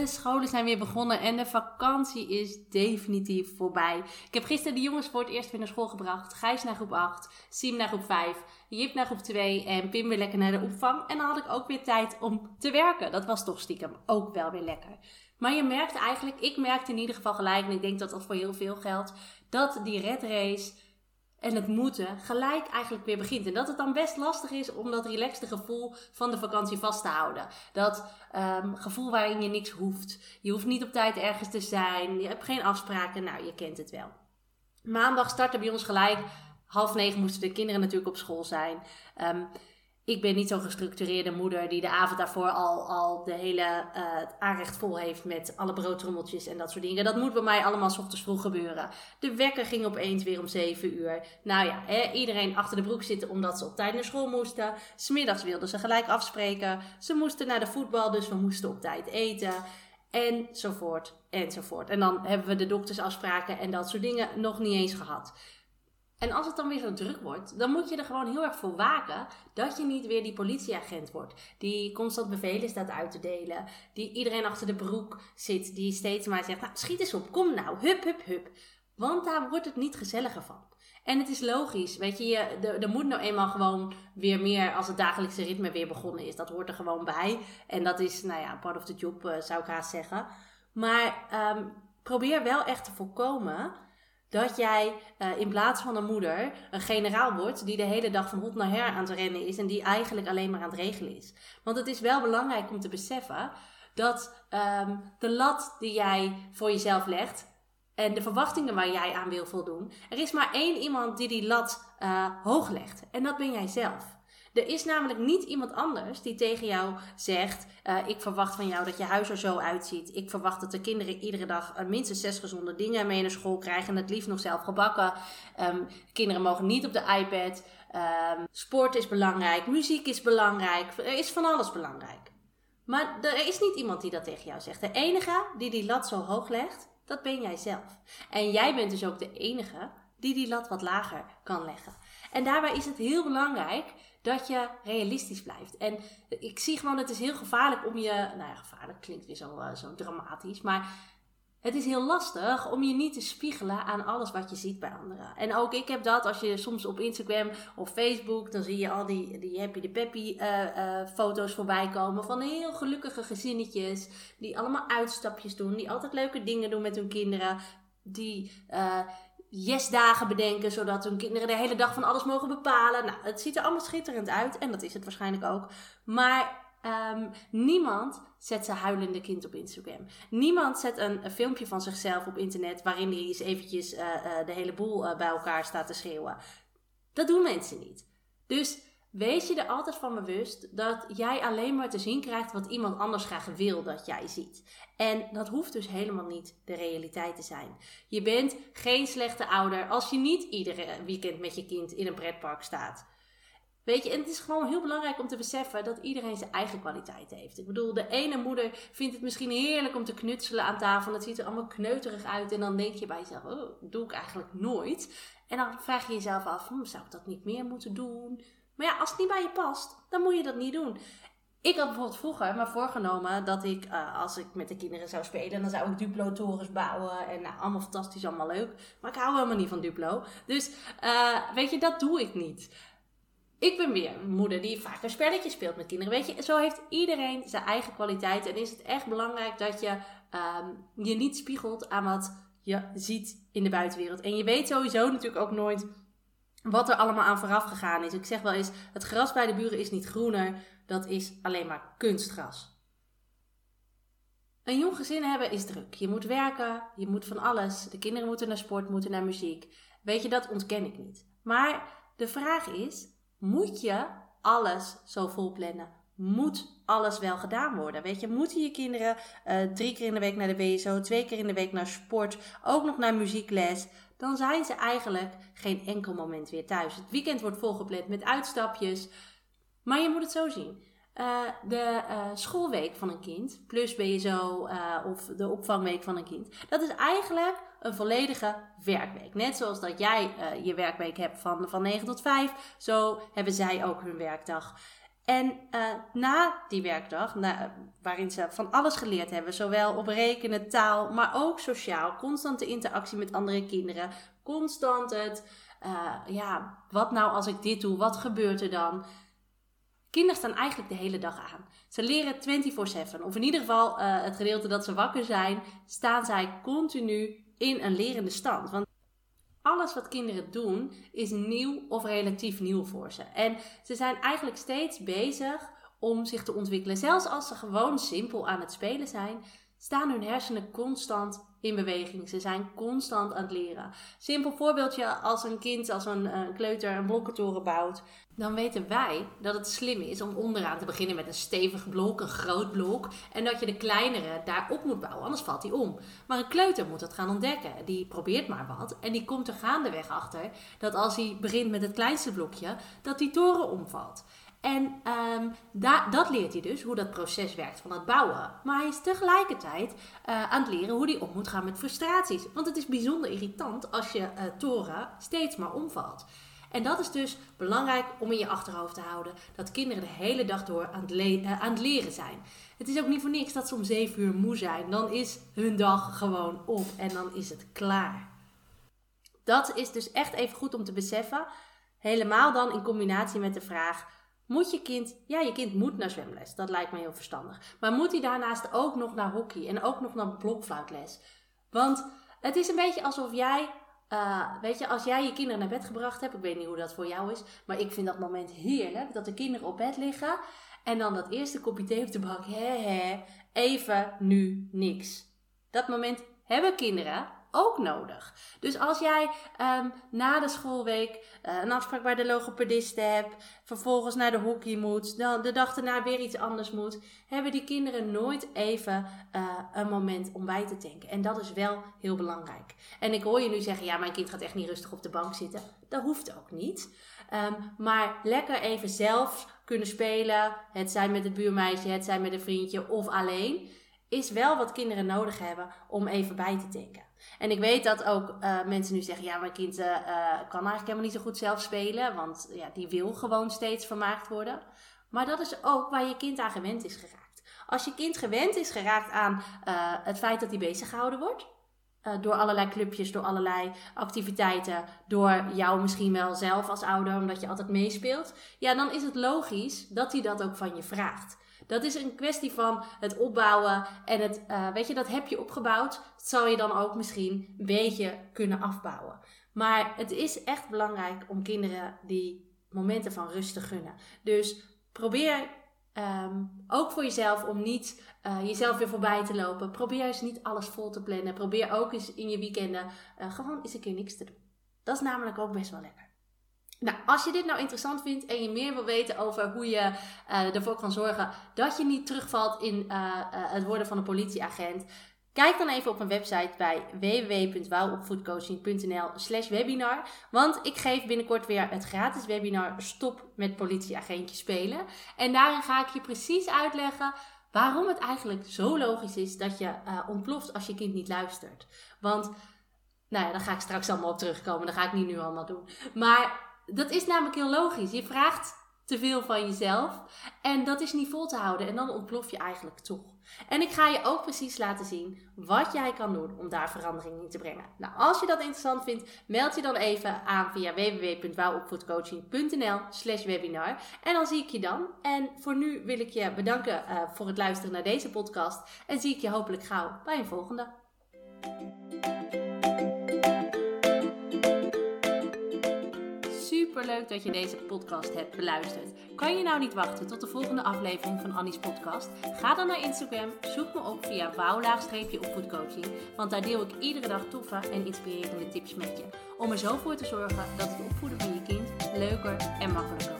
De scholen zijn weer begonnen en de vakantie is definitief voorbij. Ik heb gisteren de jongens voor het eerst weer naar school gebracht. Gijs naar groep 8, Siem naar groep 5, Jip naar groep 2 en Pim weer lekker naar de opvang. En dan had ik ook weer tijd om te werken. Dat was toch stiekem ook wel weer lekker. Maar je merkt eigenlijk, ik merkte in ieder geval gelijk, en ik denk dat dat voor heel veel geldt, dat die red race en het moeten gelijk eigenlijk weer begint. En dat het dan best lastig is om dat relaxte gevoel van de vakantie vast te houden. Dat um, gevoel waarin je niks hoeft. Je hoeft niet op tijd ergens te zijn. Je hebt geen afspraken. Nou, je kent het wel. Maandag startte bij ons gelijk. Half negen moesten de kinderen natuurlijk op school zijn. Um, ik ben niet zo'n gestructureerde moeder die de avond daarvoor al, al de hele uh, aanrecht vol heeft met alle broodtrommeltjes en dat soort dingen. Dat moet bij mij allemaal s ochtends vroeg gebeuren. De wekker ging opeens weer om 7 uur. Nou ja, hè, iedereen achter de broek zitten omdat ze op tijd naar school moesten. Smiddags wilden ze gelijk afspreken. Ze moesten naar de voetbal, dus we moesten op tijd eten. Enzovoort, enzovoort. En dan hebben we de doktersafspraken en dat soort dingen nog niet eens gehad. En als het dan weer zo druk wordt, dan moet je er gewoon heel erg voor waken dat je niet weer die politieagent wordt. Die constant bevelen staat uit te delen. Die iedereen achter de broek zit. Die steeds maar zegt, nou schiet eens op, kom nou, hup, hup, hup. Want daar wordt het niet gezelliger van. En het is logisch, weet je, er moet nou eenmaal gewoon weer meer als het dagelijkse ritme weer begonnen is. Dat hoort er gewoon bij. En dat is, nou ja, part of the job uh, zou ik haast zeggen. Maar um, probeer wel echt te voorkomen dat jij uh, in plaats van een moeder een generaal wordt die de hele dag van hot naar her aan het rennen is en die eigenlijk alleen maar aan het regelen is. Want het is wel belangrijk om te beseffen dat um, de lat die jij voor jezelf legt en de verwachtingen waar jij aan wil voldoen, er is maar één iemand die die lat uh, hoog legt en dat ben jij zelf. Er is namelijk niet iemand anders die tegen jou zegt: uh, Ik verwacht van jou dat je huis er zo uitziet. Ik verwacht dat de kinderen iedere dag uh, minstens zes gezonde dingen mee naar school krijgen. En het liefst nog zelf gebakken. Um, kinderen mogen niet op de iPad. Um, sport is belangrijk. Muziek is belangrijk. Er is van alles belangrijk. Maar er is niet iemand die dat tegen jou zegt. De enige die die lat zo hoog legt, dat ben jij zelf. En jij bent dus ook de enige die die lat wat lager kan leggen. En daarbij is het heel belangrijk dat je realistisch blijft. En ik zie gewoon, het is heel gevaarlijk om je, nou ja, gevaarlijk klinkt weer zo, uh, zo dramatisch, maar het is heel lastig om je niet te spiegelen aan alles wat je ziet bij anderen. En ook ik heb dat, als je soms op Instagram of Facebook, dan zie je al die, die happy de peppy uh, uh, foto's voorbij komen van heel gelukkige gezinnetjes, die allemaal uitstapjes doen, die altijd leuke dingen doen met hun kinderen, die yes-dagen bedenken, zodat hun kinderen de hele dag van alles mogen bepalen. Nou, het ziet er allemaal schitterend uit en dat is het waarschijnlijk ook. Maar um, niemand zet zijn huilende kind op Instagram. Niemand zet een, filmpje van zichzelf op internet waarin hij eens eventjes uh, uh, de hele boel uh, bij elkaar staat te schreeuwen. Dat doen mensen niet. Dus Wees je er altijd van bewust dat jij alleen maar te zien krijgt wat iemand anders graag wil dat jij ziet. En dat hoeft dus helemaal niet de realiteit te zijn. Je bent geen slechte ouder als je niet iedere weekend met je kind in een pretpark staat. Weet je, en het is gewoon heel belangrijk om te beseffen dat iedereen zijn eigen kwaliteit heeft. Ik bedoel, de ene moeder vindt het misschien heerlijk om te knutselen aan tafel. Het ziet er allemaal kneuterig uit. En dan denk je bij jezelf, oh, dat doe ik eigenlijk nooit. En dan vraag je jezelf af, hm, zou ik dat niet meer moeten doen? Maar ja, als het niet bij je past, dan moet je dat niet doen. Ik had bijvoorbeeld vroeger me voorgenomen dat ik, uh, als ik met de kinderen zou spelen, dan zou ik Duplo-torens bouwen. En nou, allemaal fantastisch, allemaal leuk. Maar ik hou helemaal niet van Duplo. Dus uh, weet je, dat doe ik niet. Ik ben weer een moeder die vaak een spelletje speelt met kinderen. Weet je, zo heeft iedereen zijn eigen kwaliteit. En is het echt belangrijk dat je um, je niet spiegelt aan wat je ziet in de buitenwereld. En je weet sowieso natuurlijk ook nooit wat er allemaal aan vooraf gegaan is. Ik zeg wel eens, het gras bij de buren is niet groener, dat is alleen maar kunstgras. Een jong gezin hebben is druk. Je moet werken, je moet van alles. De kinderen moeten naar sport, moeten naar muziek. Weet je, dat ontken ik niet. Maar De vraag is, moet je alles zo vol plannen? Moet alles wel gedaan worden? Weet je, moeten je kinderen uh, drie keer in de week naar de BSO, twee keer in de week naar sport, ook nog naar muziekles? Dan zijn ze eigenlijk geen enkel moment weer thuis. Het weekend wordt volgepland met uitstapjes. Maar je moet het zo zien. Uh, de uh, schoolweek van een kind, plus BSO uh, of de opvangweek van een kind, dat is eigenlijk een volledige werkweek. Net zoals dat jij je werkweek hebt van, van 9 tot 5, zo hebben zij ook hun werkdag. En na die werkdag, waarin ze van alles geleerd hebben, zowel op rekenen, taal, maar ook sociaal, constante interactie met andere kinderen, constant het, ja, wat nou als ik dit doe, wat gebeurt er dan? Kinderen staan eigenlijk de hele dag aan. Ze leren 24/7, of in ieder geval uh, het gedeelte dat ze wakker zijn, staan zij continu in een lerende stand. Want alles wat kinderen doen is nieuw of relatief nieuw voor ze. En ze zijn eigenlijk steeds bezig om zich te ontwikkelen. Zelfs als ze gewoon simpel aan het spelen zijn, staan hun hersenen constant in beweging. Ze zijn constant aan het leren. Simpel voorbeeldje, als een kind, als een uh, kleuter een blokkentoren bouwt, dan weten wij dat het slim is om onderaan te beginnen met een stevig blok, een groot blok, en dat je de kleinere daarop moet bouwen, anders valt hij om. Maar een kleuter moet dat gaan ontdekken. Die probeert maar wat en die komt er gaandeweg achter dat als hij begint met het kleinste blokje, dat die toren omvalt. En um, dat leert hij dus, hoe dat proces werkt van het bouwen. Maar hij is tegelijkertijd uh, aan het leren hoe hij om moet gaan met frustraties. Want het is bijzonder irritant als je uh, toren steeds maar omvalt. En dat is dus belangrijk om in je achterhoofd te houden. Dat kinderen de hele dag door aan het, uh, aan het leren zijn. Het is ook niet voor niks dat ze om 7 uur moe zijn. Dan is hun dag gewoon op en dan is het klaar. Dat is dus echt even goed om te beseffen. Helemaal dan in combinatie met de vraag moet je kind, ja, je kind moet naar zwemles. Dat lijkt me heel verstandig. Maar moet hij daarnaast ook nog naar hockey en ook nog naar blokfluitles? Want het is een beetje alsof jij, uh, weet je, als jij je kinderen naar bed gebracht hebt, ik weet niet hoe dat voor jou is, maar ik vind dat moment heerlijk, dat de kinderen op bed liggen en dan dat eerste kopje thee op de bank, hè, hè, even nu niks. Dat moment hebben kinderen ook nodig. Dus als jij um, na de schoolweek uh, een afspraak bij de logopediste hebt, vervolgens naar de hockey moet, dan de dag daarna weer iets anders moet, hebben die kinderen nooit even uh, een moment om bij te tanken. En dat is wel heel belangrijk. En ik hoor je nu zeggen, ja, mijn kind gaat echt niet rustig op de bank zitten. Dat hoeft ook niet. Um, maar lekker even zelf kunnen spelen, het zijn met het buurmeisje, het zijn met een vriendje of alleen, is wel wat kinderen nodig hebben om even bij te tanken. En ik weet dat ook uh, mensen nu zeggen: ja, mijn kind uh, kan eigenlijk helemaal niet zo goed zelf spelen, want ja, die wil gewoon steeds vermaakt worden. Maar dat is ook waar je kind aan gewend is geraakt. Als je kind gewend is geraakt aan het feit dat hij bezig gehouden wordt, door allerlei clubjes, door allerlei activiteiten, door jou misschien wel zelf als ouder, omdat je altijd meespeelt, ja, dan is het logisch dat hij dat ook van je vraagt. Dat is een kwestie van het opbouwen en het, uh, weet je, dat heb je opgebouwd. Dat zal je dan ook misschien een beetje kunnen afbouwen. Maar het is echt belangrijk om kinderen die momenten van rust te gunnen. Dus probeer um, ook voor jezelf om niet uh, jezelf weer voorbij te lopen. Probeer eens niet alles vol te plannen. Probeer ook eens in je weekenden uh, gewoon eens een keer niks te doen. Dat is namelijk ook best wel lekker. Nou, als je dit nou interessant vindt en je meer wil weten over hoe je uh, ervoor kan zorgen dat je niet terugvalt in uh, uh, het worden van een politieagent, kijk dan even op mijn website bij www.wouwopvoedcoaching.nl slash webinar. Want ik geef binnenkort weer het gratis webinar Stop met politieagentje spelen. En daarin ga ik je precies uitleggen waarom het eigenlijk zo logisch is dat je ontploft als je kind niet luistert. Want, nou ja, daar ga ik straks allemaal op terugkomen. Dat ga ik niet nu allemaal doen. Maar dat is namelijk heel logisch. Je vraagt te veel van jezelf en dat is niet vol te houden en dan ontplof je eigenlijk toch. En ik ga je ook precies laten zien wat jij kan doen om daar verandering in te brengen. Nou, als je dat interessant vindt, meld je dan even aan via www.wouwopvoedcoaching.nl slash webinar. En dan zie ik je dan. En voor nu wil ik je bedanken uh, voor het luisteren naar deze podcast. En zie ik je hopelijk gauw bij een volgende. Leuk dat je deze podcast hebt beluisterd. Kan je nou niet wachten tot de volgende aflevering van Annie's podcast? Ga dan naar Instagram, zoek me op via wouw-opvoedcoaching, want daar deel ik iedere dag toffe en inspirerende tips met je. Om er zo voor te zorgen dat het opvoeden van je kind leuker en makkelijker.